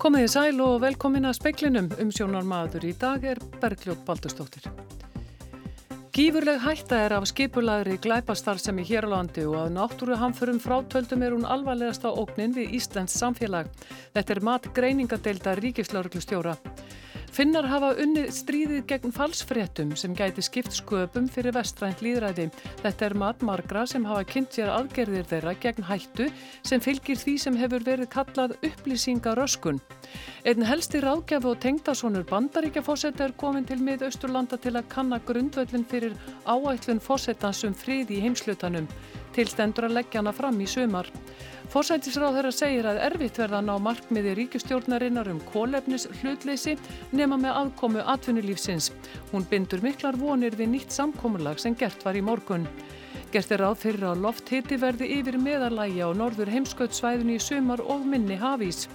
Komiði sæl og velkomin að speiklinum um sjónar maður í dag er Bergljótt Baldurstóttir. Gífurleg hætta er af skipulagri glæpastarfsemi hér á landi og að náttúru hamförum frátöldum er hún alvarlegasta ógnin við Íslands samfélag. Þetta er mat greiningadeilda ríkislauruglustjóra. Finnar hafa unnið stríðið gegn falsfréttum sem gæti skipt sköpum fyrir vestrænt líðræði. Þetta er matmargra sem hafa kynnt sér aðgerðir þeirra gegn hættu sem fylgir því sem hefur verið kallað upplýsingaröskun. Einn helsti ráðgjafi og tengdasónur bandaríkjafósetta er komin til mið Östurlanda til að kanna grundvöldin fyrir áætlun fósettansum frið í heimslutanum. Tilstendur að leggja hana fram í sumar. Forsættisráð þeirra segir að erfitt verða að ná markmiði ríkustjórnarinnar um kólefnis hlutleysi nema með aðkomu atvinnulífsins. Hún bindur miklar vonir við nýtt samkómulag sem gert var í morgun. Gert er ráð fyrir að loft hitti verði yfir meðalægi á norður heimskautsvæðinu í sumar og minni hafís.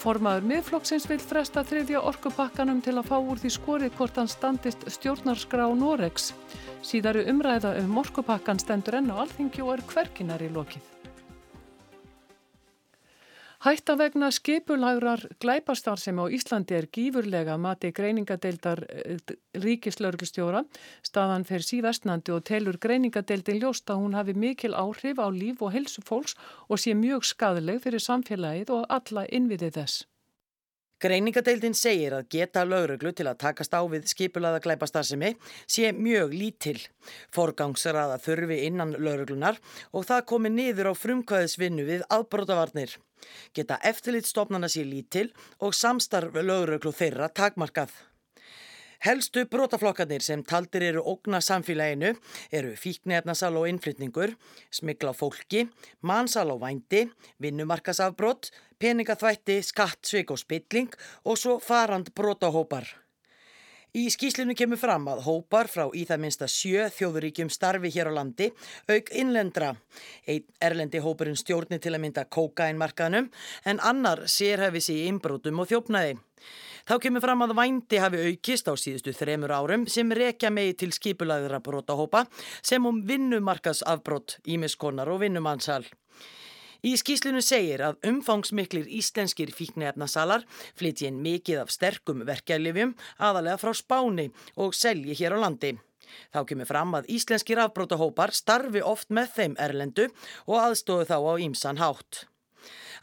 Formaður miðflokksins vil fresta þriðja orkupakkanum til að fá úr því skorið hvort hann standist stjórnarskrá Norex. Síðaru umræða um orkupakkan stendur enn á alþingju og er hverkinar í lokið. Hætta vegna skipulagrar glæpastarfsemi á Íslandi er gífurlega mati greiningadeildar eh, ríkislauglustjóra. Staðan fer síðastnandi og telur greiningadeildin ljóst að hún hafi mikil áhrif á líf og helsu fólks og sé mjög skadaleg fyrir samfélagið og alla innviðið þess. Greiningadeildin segir að geta lauruglu til að takast á við skipulaða glæpastasimi sé mjög lítil. Forgangsraða þurfi innan lauruglunar og það komi niður á frumkvæðisvinnu við aðbrótavarnir. Geta eftirlitstofnana sér lítil og samstarf löguröklu þeirra takmarkað. Helstu brotaflokkarnir sem taldir eru ógna samfélaginu eru fíknefnasal og innflytningur, smigla fólki, mannsal og vændi, vinnumarkasafbrott, peningaþvætti, skatt, sveik og spilling og svo farand brotahópar. Í skýslinu kemur fram að hópar frá í það minsta sjö þjóðuríkjum starfi hér á landi auk innlendra. Einn erlendi hópurinn stjórni til að mynda kókainmarkaðnum en annar sérhæfi sér í inbrótum og þjófnaði. Þá kemur fram að vændi hafi aukist á síðustu þremur árum sem rekja megi til skipulaðra brotahópa sem um vinnumarkasafbrott, ímiskonar og vinnumannsal. Í skýslinu segir að umfangsmiklir íslenskir fíknefnasalar flytji inn mikið af sterkum verkeflifjum aðalega frá Spáni og selji hér á landi. Þá kemur fram að íslenskir afbrótahópar starfi oft með þeim erlendu og aðstóðu þá á ímsan hátt.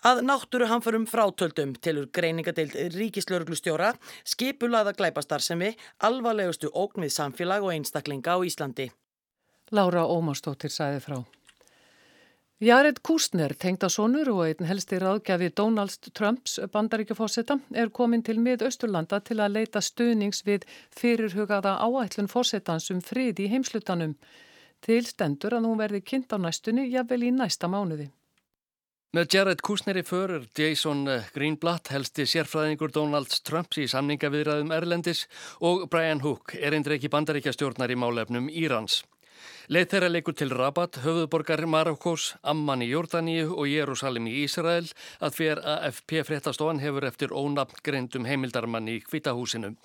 Að náttúru hamförum frátöldum tilur greiningadeild ríkislauruglustjóra skipulaða glæpastarsemi alvarlegustu ógnvið samfélag og einstaklinga á Íslandi. Lára Ómarstóttir sæði frá. Jared Kushner, tengdasónur og einn helsti ráðgjafi Donald Trumps bandaríkjafósetta er komin til mið Östurlanda til að leita stuðnings við fyrirhugaða áætlun fósettans um frið í heimslutanum. Til stendur að hún verði kynnt á næstunni jafnvel í næsta mánuði. Með Jared Kushner í förur, Jason Greenblatt helsti sérfræðingur Donald Trumps í samningaviðræðum Erlendis og Brian Hook er eindreiki bandaríkjastjórnar í málefnum Írans. Leið þeirra leikur til Rabat, höfuðborgar Marokkós, Amman í Jórdaníu og Jérúsalim í Ísrael að fyrir AFP fréttastofan hefur eftir ónafn greindum heimildarmann í Kvítahúsinu.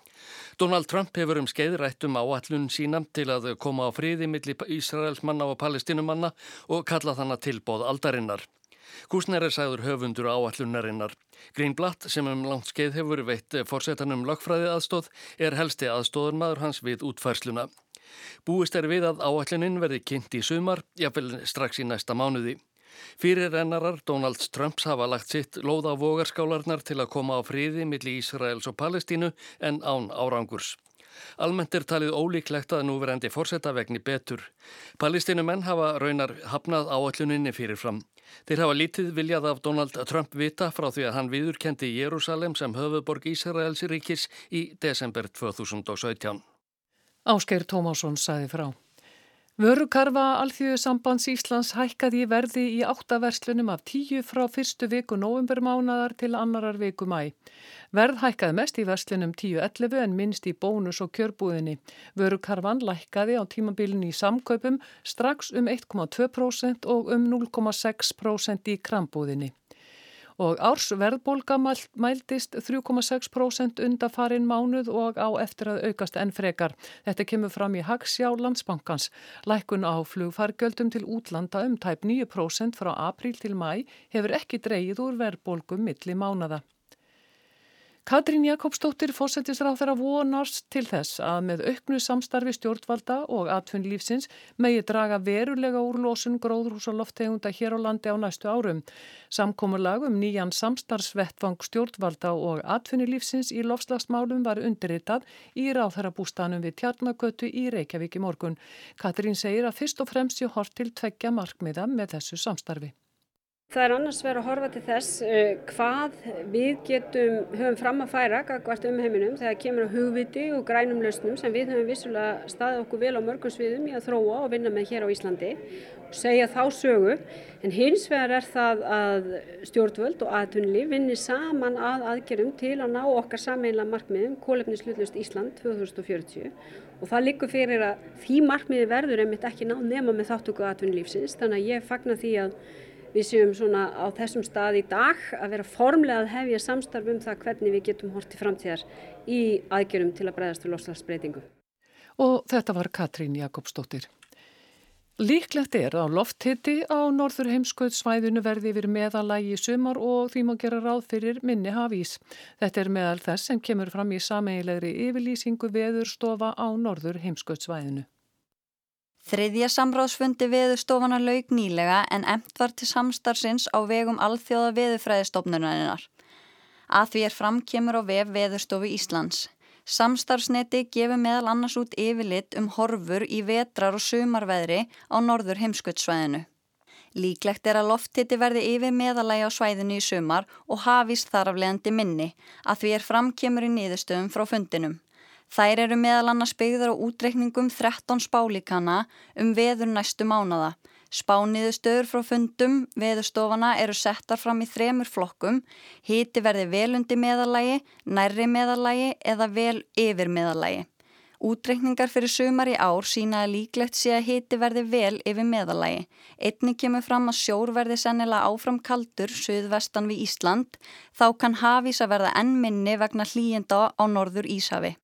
Donald Trump hefur um skeiðrættum áallun sína til að koma á fríði millir Ísraelsmanna og palestinumanna og kalla þannig tilbóð aldarinnar. Kúsner er sagður höfundur áallunarinnar. Greenblatt sem um langt skeið hefur veitt forsetanum lagfræði aðstóð er helsti aðstóðurmaður hans við útfærsluna. Búist er við að áallunin verði kynnt í sumar, jáfnvel strax í næsta mánuði. Fyrir ennarar Donald Trumps hafa lagt sitt lóð á vogarskálarnar til að koma á fríði millir Ísraels og Palestínu en án árangurs. Almennt er talið ólíklegt að núverendi fórsetta vegni betur. Palestínumenn hafa raunar hafnað áalluninni fyrirfram. Þeir hafa lítið viljað af Donald Trump vita frá því að hann viðurkendi Jérúsalem sem höfuborg Ísraels ríkis í desember 2017. Áskeir Tómásson saði frá. Vörukarfa Alþjóðu sambands Íslands hækkaði verði í áttaverslunum af tíu frá fyrstu viku novembermánadar til annarar viku mæ. Verð hækkaði mest í verslunum 10.11 en minnst í bónus og kjörbúðinni. Vörukarfan lækkaði á tímabilinu í samkaupum strax um 1,2% og um 0,6% í krambúðinni. Og árs verðbólka mældist 3,6% undan farin mánuð og á eftir að aukast enn frekar. Þetta kemur fram í Hagsjá landsbankans. Lækun á flugfargjöldum til útlanda um tæp 9% frá april til mæ hefur ekki dreyið úr verðbólkum milli mánada. Katrín Jakobsdóttir fósettisráð þeirra vonast til þess að með auknu samstarfi stjórnvalda og atvinnlífsins megi draga verulega úr losun gróðrús og lofttegunda hér á landi á næstu árum. Samkómurlag um nýjan samstarfsvettvang stjórnvalda og atvinnlífsins í lofslagsmálum var undirritað í ráðherrabústanum við Tjarnagötu í Reykjavík í morgun. Katrín segir að fyrst og fremst sé hort til tveggja markmiða með þessu samstarfi. Það er annars verið að horfa til þess uh, hvað við getum, höfum fram að færa hvert um heiminum þegar kemur á hugviti og grænum lausnum sem við höfum vissulega staðið okkur vel á mörgum sviðum í að þróa og vinna með hér á Íslandi og segja þá sögu. En hins vegar er það að stjórnvöld og aðtunli vinni saman að aðgerum til að ná okkar sameinlega markmiðum kólefnislutlust Ísland 2040 og það likur fyrir að því markmiði verður einmitt ekki ná nema með þáttöku aðtunlífsins þannig að ég fagna því að við séum svona á þessum stað í dag að vera formlega að hefja samstarf um það hvernig við getum hortið framtíðar í aðgjörum til að breyðast til loslagsbreytingu. Og þetta var Katrín Jakobsdóttir. Líklegt er að lofthitti á norður heimskautsvæðinu verði yfir meðalægi í sumar og því má gera ráð fyrir minni hafís. Þetta er meðal þess sem kemur fram í sameigilegri yfirlýsingu veðurstofa á norður heimskautsvæðinu. Þriðja samráðsfundi veðustofana laug nýlega en emt var til samstarfsins á vegum alþjóða veðufræðistofnunarinnar. Að því er framkemur á vef veðustofu Íslands. Samstarfsneti gefur meðal annars út yfirlitt um horfur í vetrar og sumarveðri á norður heimskuttsvæðinu. Líklegt er að loftitti verði yfir meðalægi á svæðinu í sumar og hafist þar af leðandi minni að því er framkemur í nýðustöðum frá fundinum. Þær eru meðal annars byggðar á útreikningum 13 spálíkana um veður næstu mánada. Spániðu stöður frá fundum veðustofana eru settar fram í þremur flokkum, híti verði velundi meðalagi, nærri meðalagi eða vel yfir meðalagi. Útreikningar fyrir sumar í ár sína að líklegt sé að híti verði vel yfir meðalagi. Einni kemur fram að sjór verði sennilega áfram kaldur söðvestan við Ísland, þá kann hafís að verða enn minni vegna hlýjenda á norður Ísafi.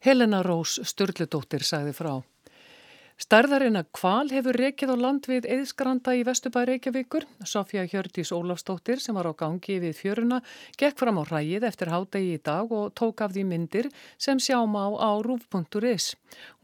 Helena Rós Sturldudóttir sagði frá. Stærðarinn að kval hefur rekið á land við eðskranda í Vestubæ Reykjavíkur. Sofja Hjördís Ólafstóttir sem var á gangi við fjöruna gekk fram á ræið eftir hádegi í dag og tók af því myndir sem sjáum á á rúf.is.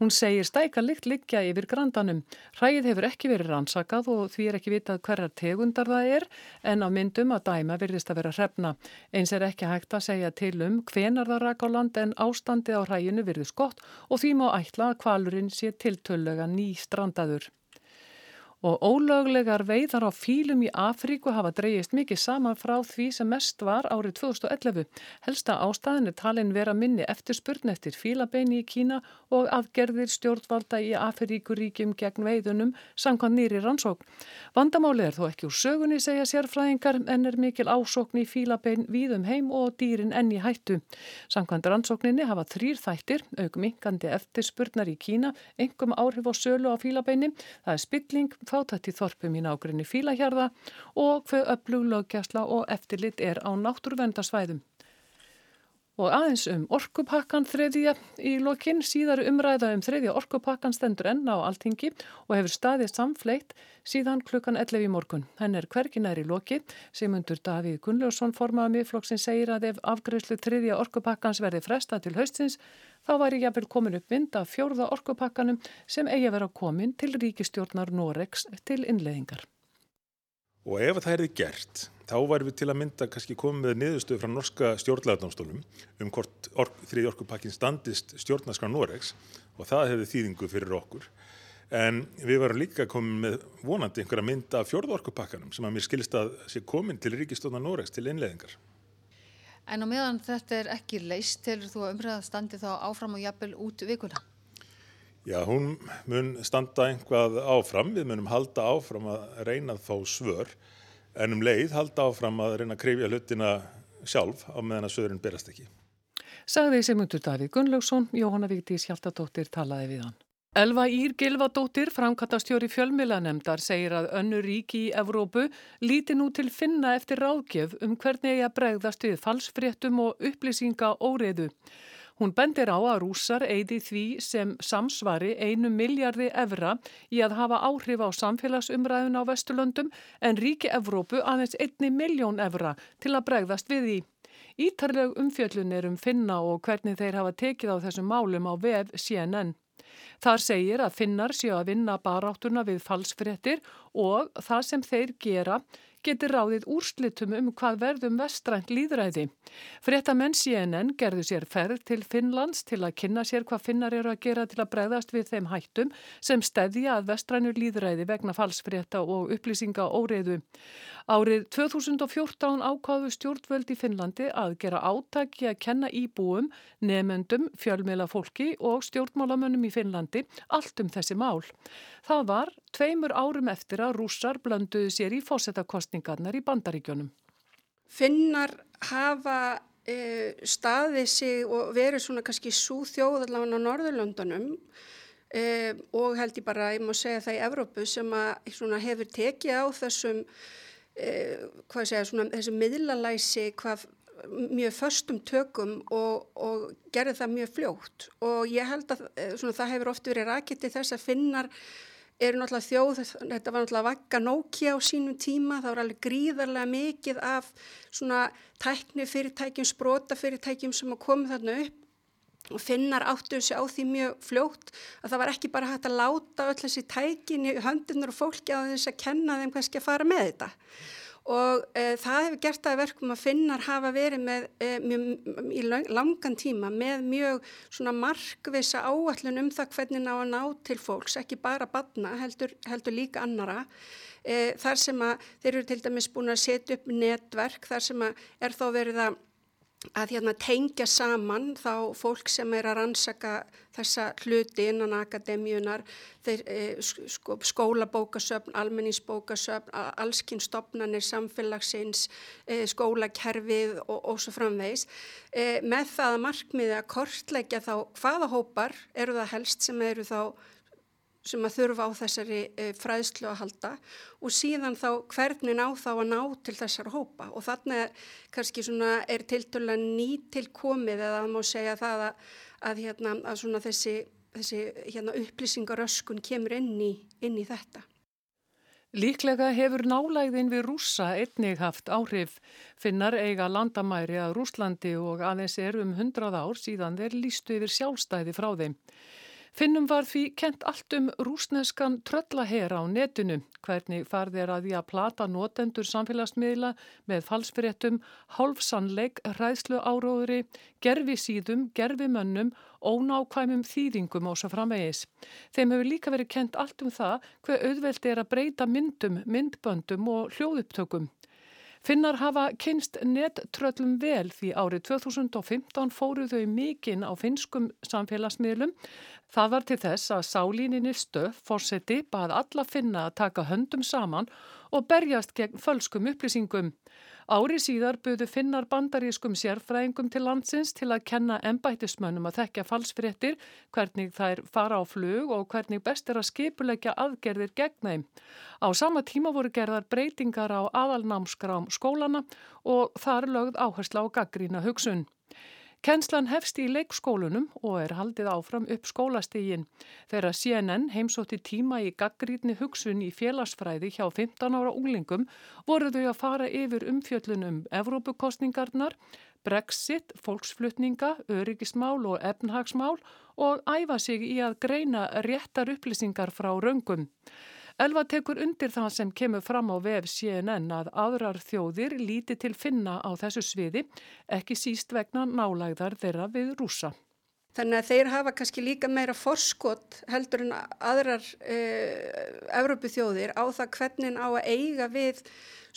Hún segir stæka lykt liggja yfir grandanum. Ræið hefur ekki verið rannsakað og því er ekki vitað hverjar tegundar það er en á myndum að dæma virðist að vera hrefna. Eins er ekki hægt að segja til um hvenar það rak á land en ástandið á ræinu virðist gott og því má ætla að kvalurinn sé tiltölulega ný strandaður og ólöglegar veiðar á fílum í Afríku hafa dreyjist mikið saman frá því sem mest var árið 2011. Helsta ástæðin er talin vera minni eftirspurn eftir fílabeini í Kína og aðgerðir stjórnvalda í Afríkuríkjum gegn veiðunum samkvæmt nýri rannsókn. Vandamáli er þó ekki úr sögunni segja sérfræðingar en er mikil ásókn í fílabein víðum heim og dýrin enni hættu. Samkvæmt rannsókninni hafa þrýr þættir, augminkandi eftirspurnar í Kína, engum áhrif á sölu á fílabeini, það er spilling, fátætt í þorpum í nákrenni fílahjarða og hver öflug löggjæsla og eftirlit er á náttúruvendasvæðum. Og aðeins um orkupakkan þriðja í lokinn síðar umræða um þriðja orkupakkan stendur enn á alltingi og hefur staðið samfleitt síðan klukkan 11 í morgun. Henn er hverginær í loki sem undur Davíð Gunnljósson formaða miðflokksinn segir að ef afgreðslu þriðja orkupakkans verði fresta til haustins þá væri jáfnvel komin upp vind af fjórða orkupakkanum sem eigi að vera komin til ríkistjórnar Norex til innleðingar. Og ef það erði gert, þá væri við til að mynda kannski komið með niðurstöðu frá norska stjórnlegaðnámsdólum um hvort ork, þriði orkupakkin standist stjórnarskra Noregs og það hefði þýðingu fyrir okkur. En við varum líka komið með vonandi einhverja mynda af fjórða orkupakkanum sem að mér skilist að sé komin til ríkistjórnar Noregs til innleðingar. En á meðan þetta er ekki leist, telur þú að umræða standi þá áfram og jafnvel út vikuna? Já, hún mun standa einhvað áfram, við munum halda áfram að reyna þá svör en um leið halda áfram að reyna að krifja hlutina sjálf á meðan að söðurinn berast ekki. Sagði Simundur Davíð Gunnlaugsson, Jóhanna Víktis Hjaltadóttir talaði við hann. Elva Ír Gilvadóttir, framkvæmtastjóri fjölmiðlanemdar, segir að önnu ríki í Evrópu líti nú til finna eftir ráðgjöf um hvernig eigi að bregðast við falsfréttum og upplýsinga óreiðu. Hún bendir á að rúsar eigði því sem samsvari einu miljardi evra í að hafa áhrif á samfélagsumræðun á Vesturlöndum en ríki Evrópu aðeins einni miljón evra til að bregðast við því. Ítarleg umfjöllun er um finna og hvernig þeir hafa tekið á þessum málum á vef CNN. Þar segir að finnar séu að vinna baráttuna við falsfrettir og það sem þeir gera getur ráðið úrslitum um hvað verðum vestrænt líðræði. Fréttamenn CNN gerðu sér ferð til Finnlands til að kynna sér hvað finnar eru að gera til að bregðast við þeim hættum sem stedja að vestrænur líðræði vegna falsfrétta og upplýsinga óreiðu. Árið 2014 ákváðu stjórnvöld í Finnlandi að gera átaki að kenna íbúum, nefendum, fjölmjöla fólki og stjórnmálamönnum í Finnlandi allt um þessi mál. Það var tveimur árum eftir að rússar blönduðu sér í fósettakostningarnar í bandaríkjónum. Finnar hafa e, staðið sig og verið svona kannski svo þjóðallána á Norðurlöndunum e, og held ég bara, ég má segja það í Evrópu sem að hefur tekið á þessum, e, hvað segja, svona, þessum miðlalæsi hvað mjög förstum tökum og, og gerði það mjög fljótt og ég held að e, svona, það hefur oft verið rakiti þess að finnar eru náttúrulega þjóð, þetta var náttúrulega vakka Nokia á sínum tíma, það var alveg gríðarlega mikið af svona tækni fyrirtækjum, sprota fyrirtækjum sem að koma þarna upp. Og finnar áttu þessi á því mjög fljótt að það var ekki bara hægt að láta öll þessi tækin í höndunar og fólki á þess að kenna þeim ekki að fara með þetta og e, það hefur gert að verkum að finnar hafa verið með e, mjög, í langan tíma með mjög svona markvisa áallun um það hvernig ná að ná til fólks, ekki bara badna, heldur, heldur líka annara. E, þar sem að þeir eru til dæmis búin að setja upp netverk, þar sem að er þá verið að að hérna, tengja saman þá fólk sem er að rannsaka þessa hluti innan akademíunar, þeir, e, sko, skólabókasöfn, almenningsbókasöfn, allskynstofnanir, samfélagsins, e, skólakerfið og, og svo framvegs. E, með það að markmiði að kortleggja þá hvaða hópar eru það helst sem eru þá sem að þurfa á þessari e, fræðslu að halda og síðan þá hvernig ná þá að ná til þessar hópa og þannig kannski svona er tiltöla nýtilkomið eða það má segja það að, að, hérna, að svona þessi, þessi hérna, upplýsingaröskun kemur inn í, inn í þetta. Líklega hefur nálægðin við rúsa einnig haft áhrif finnar eiga landamæri að Rúslandi og aðeins er um hundrað ár síðan þeir lístu yfir sjálfstæði frá þeim. Finnum var því kent allt um rúsneskan tröllahera á netinu, hvernig farði er að því að plata notendur samfélagsmiðla með falsfyrirtum, hálfsannleik, hræðslu áróðri, gerfi síðum, gerfi mönnum, ónákvæmum þýðingum og svo framvegis. Þeim hefur líka verið kent allt um það hver auðveldi er að breyta myndum, myndböndum og hljóðupptökum. Finnar hafa kynst nettröllum vel því árið 2015 fóru þau mikinn á finskum samfélagsmiðlum Það var til þess að sálinni stöð fórseti bað alla finna að taka höndum saman og berjast gegn fölskum upplýsingum. Ári síðar buðu finnar bandarískum sérfræðingum til landsins til að kenna ennbættismönnum að þekka falsfréttir, hvernig þær fara á flug og hvernig best er að skipulegja aðgerðir gegn þeim. Á sama tíma voru gerðar breytingar á aðalnámskrám skólana og þar lögð áhersla á gaggrína hugsun. Kennslan hefst í leikskólunum og er haldið áfram upp skólastígin. Þegar CNN heimsótti tíma í gaggrítni hugsun í félagsfræði hjá 15 ára unglingum voru þau að fara yfir umfjöllunum Evrópukostningarnar, Brexit, fólksflutninga, öryggismál og efnhagsmál og æfa sig í að greina réttar upplýsingar frá raungum. Elva tekur undir það sem kemur fram á vef CNN að aðrar þjóðir líti til finna á þessu sviði, ekki síst vegna nálægðar þeirra við rúsa. Þannig að þeir hafa kannski líka meira forskot heldur en aðrar eh, Evrópuþjóðir á það hvernig á að eiga við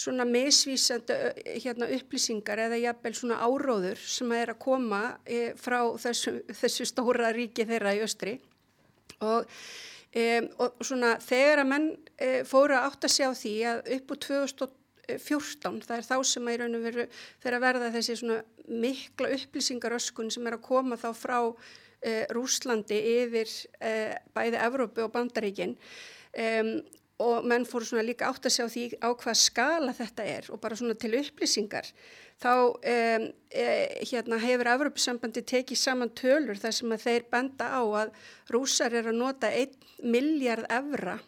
svona misvísandi hérna, upplýsingar eða jafnvel svona áróður sem er að koma eh, frá þessu, þessu stóra ríki þeirra í östri og Um, og svona þegar að menn uh, fóru að átta sig á því að upp úr 2014 það er þá sem að í raun og veru þegar að verða þessi svona mikla upplýsingaröskun sem er að koma þá frá uh, Rúslandi yfir uh, bæði Evrópu og Bandaríkin. Um, og menn fóru svona líka átt að sjá því á hvað skala þetta er og bara svona til upplýsingar þá um, e, hérna, hefur Evropasambandi tekið saman tölur þar sem að þeir benda á að rúsar er að nota 1 miljard evra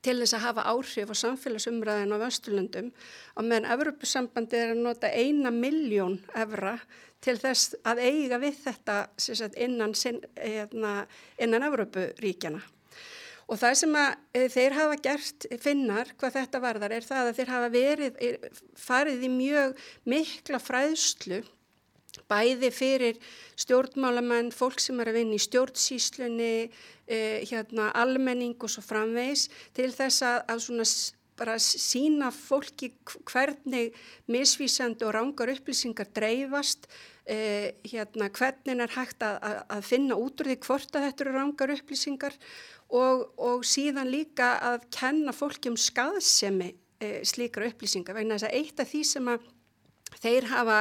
til þess að hafa áhrif á samfélagsumræðin á Vesturlundum og meðan Evropasambandi er að nota 1 miljón evra til þess að eiga við þetta sagt, innan, hérna, innan Evropuríkjana. Og það sem að e, þeir hafa gert finnar hvað þetta varðar er það að þeir hafa verið, er, farið í mjög mikla fræðslu bæði fyrir stjórnmálamenn, fólk sem er að vinna í stjórnsíslunni, e, hérna, almenning og svo framvegs til þess að, að svona bara sína fólki hvernig misvísandi og rángar upplýsingar dreifast, eh, hérna, hvernig er hægt að, að, að finna út úr því hvort að þetta eru rángar upplýsingar og, og síðan líka að kenna fólki um skaðsemi e, slíkra upplýsingar vegna þess að eitt af því sem að þeir hafa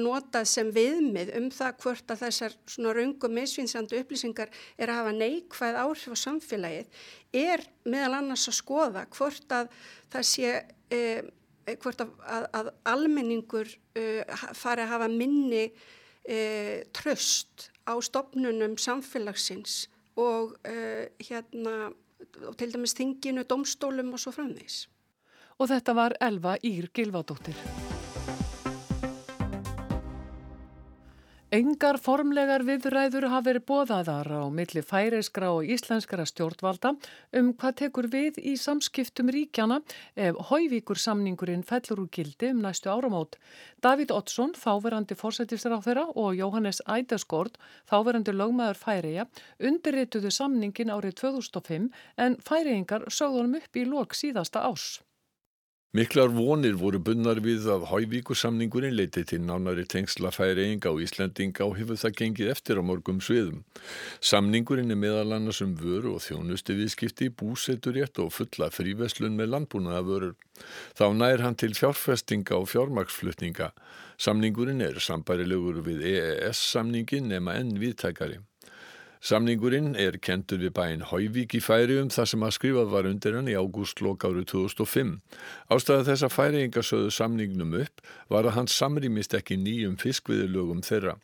notað sem viðmið um það hvort að þessar raungum misvinsandi upplýsingar er að hafa neikvæð áhrif á samfélagið er meðal annars að skoða hvort að það sé e, hvort að, að, að almenningur e, fari að hafa minni e, tröst á stopnunum samfélagsins og uh, hérna og til dæmis þinginu, domstólum og svo framvegs. Og þetta var Elva Ír Gilvadóttir. Engar formlegar viðræður hafa verið bóðaðar á milli færeiskra og íslenskara stjórnvalda um hvað tekur við í samskiptum ríkjana ef hóivíkur samningurinn fellur úr gildi um næstu áramót. Davíð Ottsson, þáverandi fórsættistur á þeirra og Jóhannes Ædeskort, þáverandi lögmaður færeja, undirrituðu samningin árið 2005 en færeingar sögðunum upp í lok síðasta ás. Miklar vonir voru bunnar við að Hávíkusamningurinn leiti til nánari tengsla færiðinga og Íslandinga og hefur það gengið eftir á morgum sviðum. Samningurinn er meðal annars um vöru og þjónustu viðskipti, búseturétt og fulla fríveslun með landbúnaða vörur. Þá nær hann til fjárfestinga og fjármaksflutninga. Samningurinn er sambærilegur við EES-samningin nema enn viðtækari. Samningurinn er kentur við bæinn Hauvík í Færium þar sem að skrifað var undir hann í ágústlokk árið 2005. Ástæða þess að færiingasöðu samningnum upp var að hann samrýmist ekki nýjum fiskviðilögum þeirra.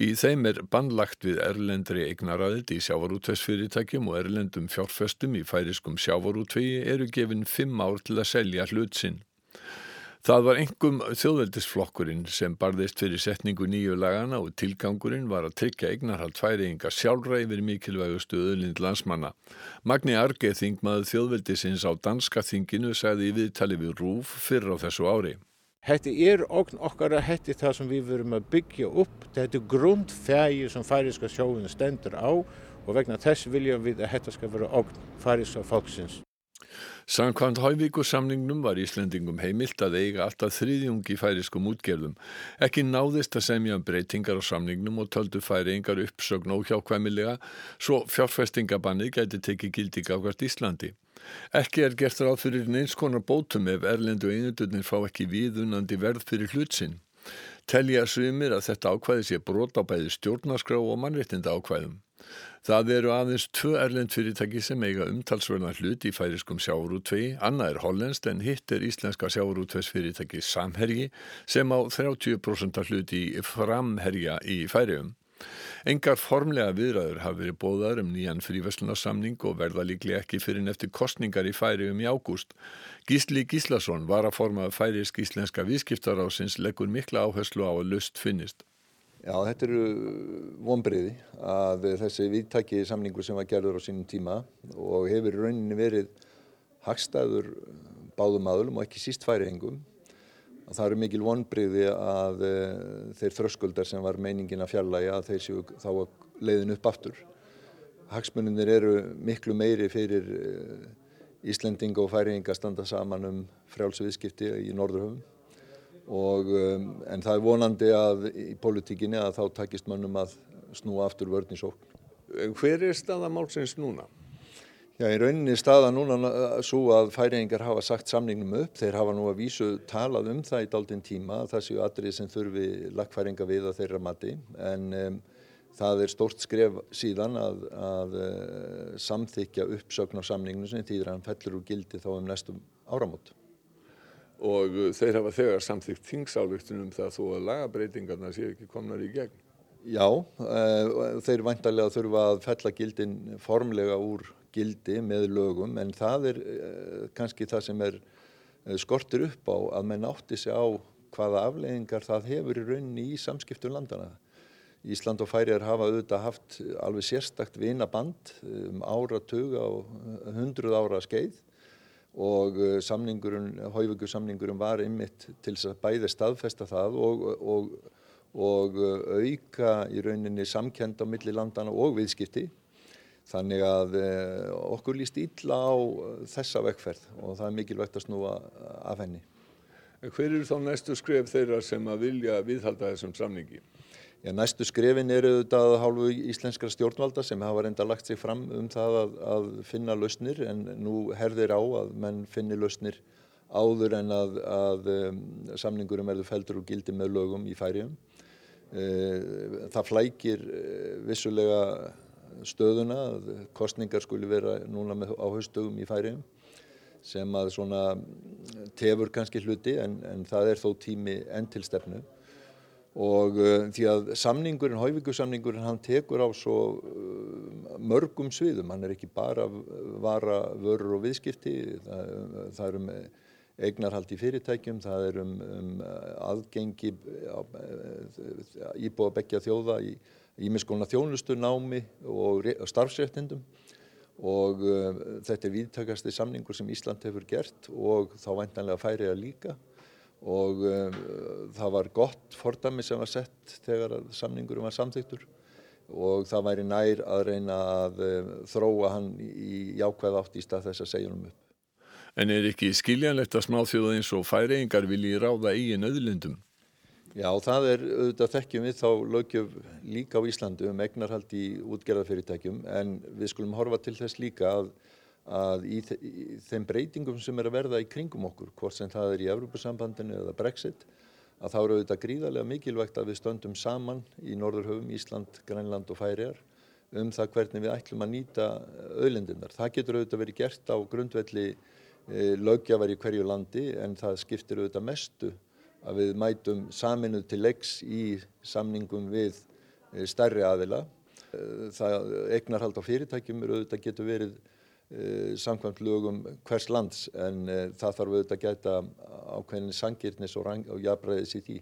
Í þeim er bannlagt við erlendri eignaræðild í sjávarútvegsfyrirtækjum og erlendum fjárfestum í færiskum sjávarútvegi eru gefinn fimm ár til að selja hlut sinn. Það var engum þjóðveldisflokkurinn sem barðist fyrir setningu nýju lagana og tilgangurinn var að tryggja eignarhald færiðingar sjálfra yfir mikilvægu stöðulind landsmanna. Magni Argeð þingmaður þjóðveldisins á danska þinginu sagði í viðtali við Rúf fyrir á þessu ári. Þetta er okn okkar að hætti það sem við verum að byggja upp. Þetta er grundfægi sem færiðska sjóðun stendur á og vegna þess viljum við að þetta skal vera okn færiðska fólksins. Samkvæmt Hauvíkursamningnum var Íslendingum heimilt að eiga alltaf þriðjungi færiskum útgerðum. Ekki náðist að semja um breytingar á samningnum og töldu færingar uppsögn óhjákvæmilega svo fjárfestingabannið gæti tekið gildi gafkvært Íslandi. Ekki er gert ráð fyrir neins konar bótum ef erlendu einundunir fá ekki viðunandi verð fyrir hlutsinn. Telja sumir að þetta ákvæði sé brot á bæði stjórnarskrá og mannréttinda ákvæðum. Það eru aðeins tvö erlend fyrirtæki sem eiga umtalsverðan hlut í færiskum sjáurútvegi, annað er hollenskt en hitt er íslenska sjáurútvegsfyrirtæki Samherji sem á 30% hlut í framherja í færium. Engar formlega viðræður hafi verið bóðar um nýjan fríverslunarsamning og verða líklega ekki fyrir neftir kostningar í færium í ágúst. Gísli Gíslason var að forma færisk íslenska viðskiptarásins leggur mikla áherslu á að lust finnist. Já, þetta eru vonbreiði að þessi viðtæki samningu sem var gerður á sínum tíma og hefur rauninni verið hagstæður báðum aðlum og ekki síst færiðingum. Það eru mikil vonbreiði að uh, þeir þröskuldar sem var meiningin að fjarlægi að þeir séu þá leiðin upp aftur. Hagsmuninir eru miklu meiri fyrir uh, Íslendinga og færiðinga að standa saman um frjálsviðskipti í Norðurhöfum og um, en það er vonandi að í politíkinni að þá takist mönnum að snúa aftur vörn í sókn. Hver er staða málsins núna? Já, í rauninni staða núna svo að færingar hafa sagt samningnum upp, þeir hafa nú að vísu talað um það í daldinn tíma, það séu aðrið sem þurfi lagfæringa við að þeirra mati, en um, Það er stort skref síðan að, að uh, samþykja uppsögn á samninginu sem þýðir að hann fellur úr gildi þá um næstum áramót. Og uh, þeir hafa þegar samþykt þingsálutunum það þó að lagabreitingarna séu ekki komnar í gegn? Já, uh, þeir vantarlega þurfa að fella gildin formlega úr gildi með lögum en það er kannski það sem er skortir upp á að menn átti sig á hvaða afleggingar það hefur í rauninni í samskiptum landana. Ísland og Færiðar hafa auðvitað haft alveg sérstakt vinaband um áratug á hundruð ára skeið og samningurinn, Hauvíkusamningurinn var ymmit til að bæði staðfesta það og, og, og auka í rauninni samkend á milli landana og viðskipti. Þannig að eh, okkur líst ítla á þessa vekkferð og það er mikilvægt að snúa af henni. Hver eru þá næstu skref þeirra sem að vilja viðhalda þessum samningi? Já, næstu skrefin eru auðvitað hálfu íslenskra stjórnvalda sem hafa reynda lagt sig fram um það að, að finna lausnir en nú herðir á að menn finni lausnir áður en að, að um, samningurum verður feldur og gildi með lögum í færium. E, það flækir vissulega stöðuna að kostningar skuli vera núna með, á haustugum í færium sem að svona tefur kannski hluti en, en það er þó tími enn til stefnu. Og uh, því að samningurinn, Hauvíkusamningurinn, hann tekur á svo uh, mörgum sviðum, hann er ekki bara vara vörur og viðskipti, það, það er um eignarhald í fyrirtækjum, það er um, um aðgengi íbúa begja þjóða í ímiðskona þjónustu námi og starfsréttindum og uh, þetta er viðtakasti samningur sem Ísland hefur gert og þá væntanlega færi að líka og um, það var gott fordami sem var sett þegar samningurum var samþyktur og það væri nær að reyna að um, þróa hann í jákvæð átt í stað þess að segja hann upp. En er ekki skiljanlegt að smáþjóða eins og færingar vilji ráða eigin öðlindum? Já, það er auðvitað þekkjum við þá lögjöf líka á Íslandu um egnarhald í útgerðarfyrirtækjum en við skulum horfa til þess líka að að í, í þeim breytingum sem er að verða í kringum okkur, hvort sem það er í Evrópusambandinu eða Brexit, að þá eru auðvitað gríðarlega mikilvægt að við stöndum saman í Norðurhöfum, Ísland, Grænland og Færiar um það hvernig við ætlum að nýta auðlendinnar. Það getur auðvitað verið gert á grundvelli e, lögjafar í hverju landi en það skiptir auðvitað mestu að við mætum saminuð til leiks í samningum við e, stærri aðila. E, það eignarhald á fyrirtækjum eru auðvitað getur verið Eh, samkvæmt lögum hvers lands en uh, það þarf auðvitað að gæta ákveðin sangirnis og, og jafnræðis í því.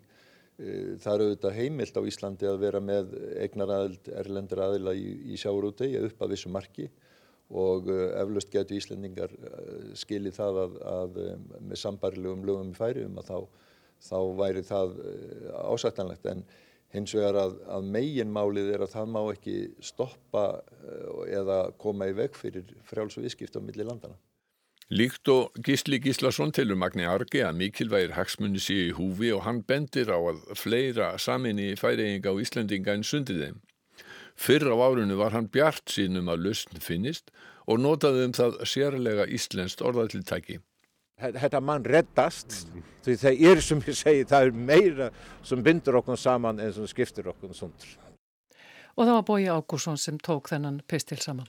Uh, það er auðvitað heimilt á Íslandi að vera með eignaræðild erlendur aðila í, í sjáurútegi upp að vissu marki og eflaust getur Íslendingar skilið það að, að með sambarilegum lögum í færium að þá, þá væri það ásættanlegt en Hins vegar að, að meginmálið er að það má ekki stoppa eh, eða koma í veg fyrir frjálsu viðskipt á milli landana. Líkt og Gísli Gíslason tilur Magni Argi að mikilvægir hagsmunni sé í húfi og hann bendir á að fleira saminni færiðinga á Íslandinga en sundið þeim. Fyrr á árunnu var hann bjart sínum að lausn finnist og notaði um það sérlega íslenskt orðatiltæki. Þetta mann reddast, því það er sem ég segi, það er meira sem bindur okkur saman en sem skiptir okkur sundur. Og það var Bói Ágúrsson sem tók þennan pistil saman.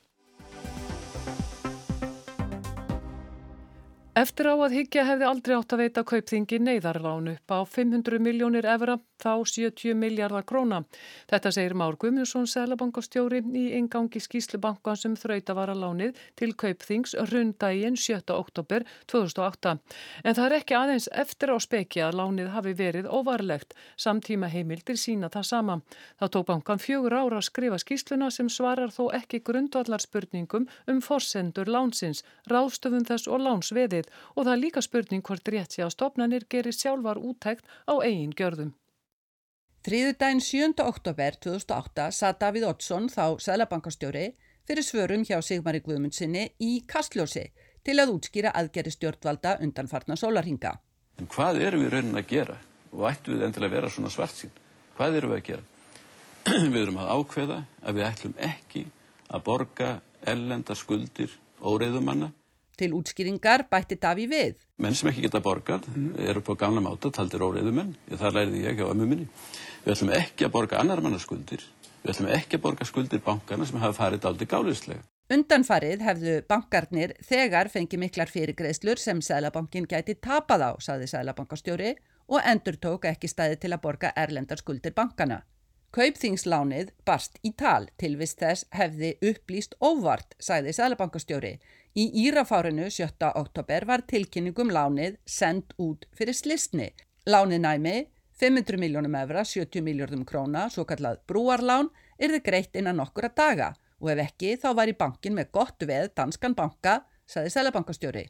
Eftir á að higgja hefði aldrei átt að veita kaupþingi neyðarlán upp á 500 miljónir evra þá 70 miljardar króna. Þetta segir Már Guðmundsson, selabankastjóri í ingangi skýslubankan sem þrauta var að lánið til kaupþings rundaginn 7. oktober 2008. En það er ekki aðeins eftir á speki að lánið hafi verið óvarlegt. Samtíma heimildir sína það sama. Það tók bankan fjögur ára að skrifa skýsluna sem svarar þó ekki grundvallarspurningum um forsendur lánsins, ráðstöfum þess og lánsveðið og það er líka spurning hvort rétt sé að stopnarnir gerir sjálfar úttækt á eigin gjörðum. Þriðudaginn 7. oktober 2008 satt Davíð Oddsson þá Sælabankastjóri fyrir svörum hjá Sigmari Guðmundsinni í Kastljósi til að útskýra aðgerri stjórnvalda undanfarnar sólarhinga. En hvað erum við raunin að gera og ættum við endilega að vera svona svart sín? Hvað erum við að gera? við erum að ákveða að við ætlum ekki að borga ellenda skuldir óreiðumanna Til útskýringar bætti Daví við. Menn sem ekki geta borgað eru på gamla máta, taldir óreiðumenn. Það læriði ég hjá ömmu minni. Við ætlum ekki að borga annar mannaskuldir Við ætlum ekki að borga skuldir bankana sem hafa farið daldi gáliðslega. Undanfarið hefðu bankarnir þegar fengið miklar fyrirgreðslur sem Sælabankin gæti tapað á, saði Sælabankastjóri og endur tók ekki stæði til að borga erlendar skuldir bankana. Kaupþingslánið barst í tal tilvist þess hefði upplýst óvart, sagði Sælabankastjóri. Í Írafárinu 7. oktober var tilkynningum lánið sendt út fyrir slisni. Lánið næmi 500 miljónum evra, 70 miljardum króna, svo kallað brúarlán, er þið greitt innan nokkura daga og ef ekki þá var í bankin með gott veð danskan banka, sagði Sælabankastjóri.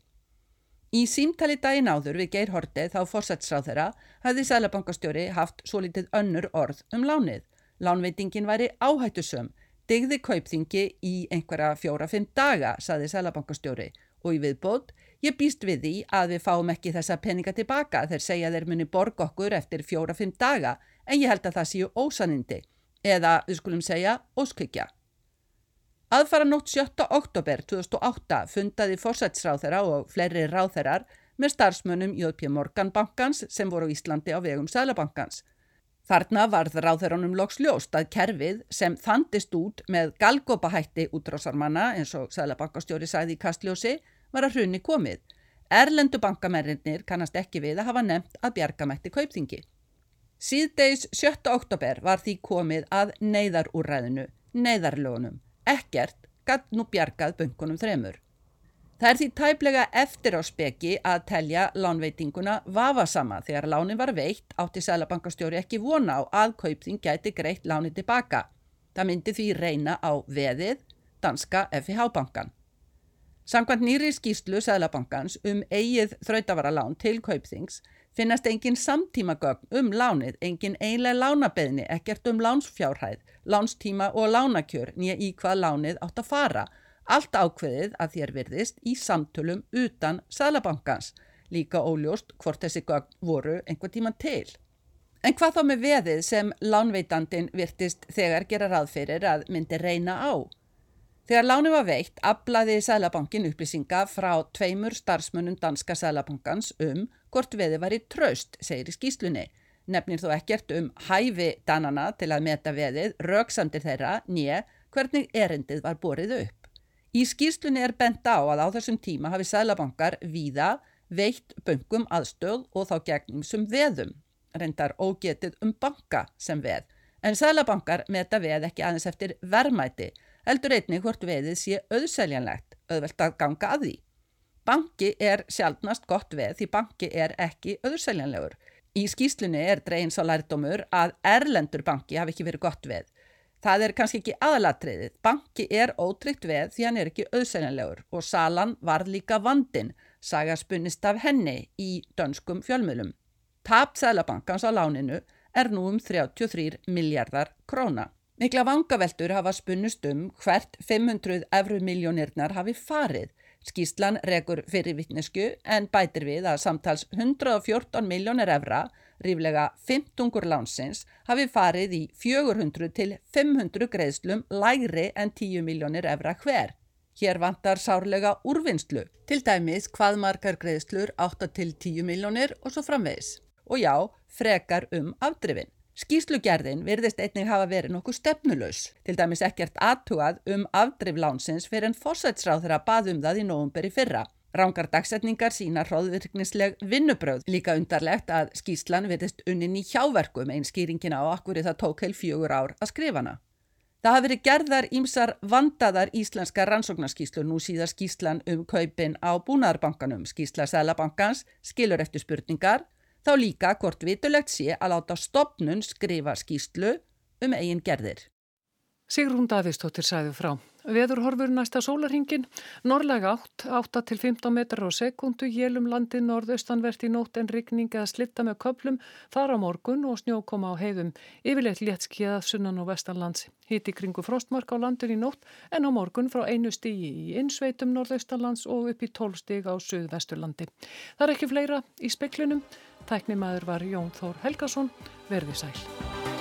Í símtali daginn áður við Geir Hortið þá fórsætsráð þeirra hafði Sælabankastjóri haft svo litið önnur orð um lánið. Lánveitingin væri áhættusum, digði kaupþingi í einhverja fjóra-fimm daga, saði Sælabankastjóri og í viðbót, ég býst við því að við fáum ekki þessa peninga tilbaka þegar segja þeir muni borg okkur eftir fjóra-fimm daga en ég held að það séu ósanindi eða við skulum segja óskykja. Aðfara nótt 7. oktober 2008 fundaði fórsætsráþera og fleiri ráþerar með starfsmönnum J.P. Morgan bankans sem voru á Íslandi á vegum Sælabankans. Þarna varð ráðherranum loks ljóst að kerfið sem þandist út með galgópahætti útrásarmanna eins og Sælabankastjóri sæði í kastljósi var að hrunni komið. Erlendu bankamennir kannast ekki við að hafa nefnt að bjargamætti kaupþingi. Síðdeis 7. oktober var því komið að neyðarúræðinu, neyðarlögunum. Ekkert gatt nú bjargað bunkunum þremur. Það er því tæplega eftir á speki að telja lánveitinguna vafasama þegar lánin var veitt átti Sælabankastjóri ekki vona á að kaupþing gæti greitt láni tilbaka. Það myndi því reyna á veðið danska FIH-bankan. Samkvæmt nýri skýslu Sælabankans um eigið þrautavara lán til kaupþings finnast engin samtímagögn um lánið, engin einlega lánabeðni, ekkert um lánsfjárhæð, lánstíma og lánakjör nýja í hvað lánið átt að fara Allt ákveðið að þér virðist í samtölum utan Sælabankans, líka óljóst hvort þessi gögn voru einhver tíman til. En hvað þá með veðið sem lánveitandin virtist þegar gera raðferir að myndi reyna á? Þegar lánu var veitt, aflaði Sælabankin upplýsinga frá tveimur starfsmunum danska Sælabankans um hvort veði var í traust, segir í skýslunni. Nefnir þó ekkert um hæfi danana til að meta veðið, rauksamdir þeirra, nýja, hvernig erindið var borið upp. Í skýrslunni er bent á að á þessum tíma hafi sælabankar víða veitt böngum aðstöð og þá gegnum sem veðum, reyndar ógetið um banka sem veð. En sælabankar meta veð ekki aðeins eftir verðmæti, heldur einnig hvort veðið sé auðseljanlegt, auðvelt að ganga að því. Banki er sjálfnast gott veð því banki er ekki auðseljanlegur. Í skýslunni er dreins á lærdómur að erlendur banki hafi ekki verið gott veð. Það er kannski ekki aðalatriðið. Banki er ótryggt veð því hann er ekki auðsæljanlegur og salan var líka vandin, saga spunnist af henni í dönskum fjölmjölum. Tap Sælabankans á láninu er nú um 33 miljardar króna. Mikla vangaveltur hafa spunnust um hvert 500 efru miljónirnar hafi farið. Skíslan regur fyrir vittnesku en bætir við að samtals 114 miljónir efra ríflega 15 lánsins hafi farið í 400 til 500 greiðslum lægri en 10 miljónir efra hver. Hér vantar sárlega úrvinnslu, til dæmis hvað margar greiðslur 8 til 10 miljónir og svo framvegs. Og já, frekar um afdrifin. Skíslugerðin virðist einnig hafa verið nokkuð stefnulös, til dæmis ekkert aðtugað um afdrif lánsins fyrir en fórsætsráð þeirra baðum það í nógumberi fyrra. Rángar dagsetningar sína hróðvirknisleg vinnubröð. Líka undarlegt að skýslan verðist unnin í hjáverkum einn skýringina á akkur það tók heil fjögur ár að skrifana. Það hafi verið gerðar ímsar vandaðar íslenska rannsóknarskíslu nú síðar skíslan um kaupin á búnaðarbankanum. Skísla Sælabankans skilur eftir spurningar, þá líka hvort vitulegt sé að láta stopnun skrifa skíslu um eigin gerðir. Sigrún Davíðstóttir sæði frá. Veður horfur næsta sólarhingin, norrlega 8, 8 til 15 metrar á sekundu, jélum landið norðaustanvert í nótt en rigning eða slitta með köplum, þar á morgun og snjó koma á heiðum. Yfirleitt léttskiða sunnan og vestanlands. Híti kringu frostmark á landin í nótt en á morgun frá einu stígi í innsveitum norðaustanlands og upp í 12 stíg á suðvesturlandi. Það er ekki fleira í speklinum. Tæknimaður var Jón Þór Helgason. Verði sæl.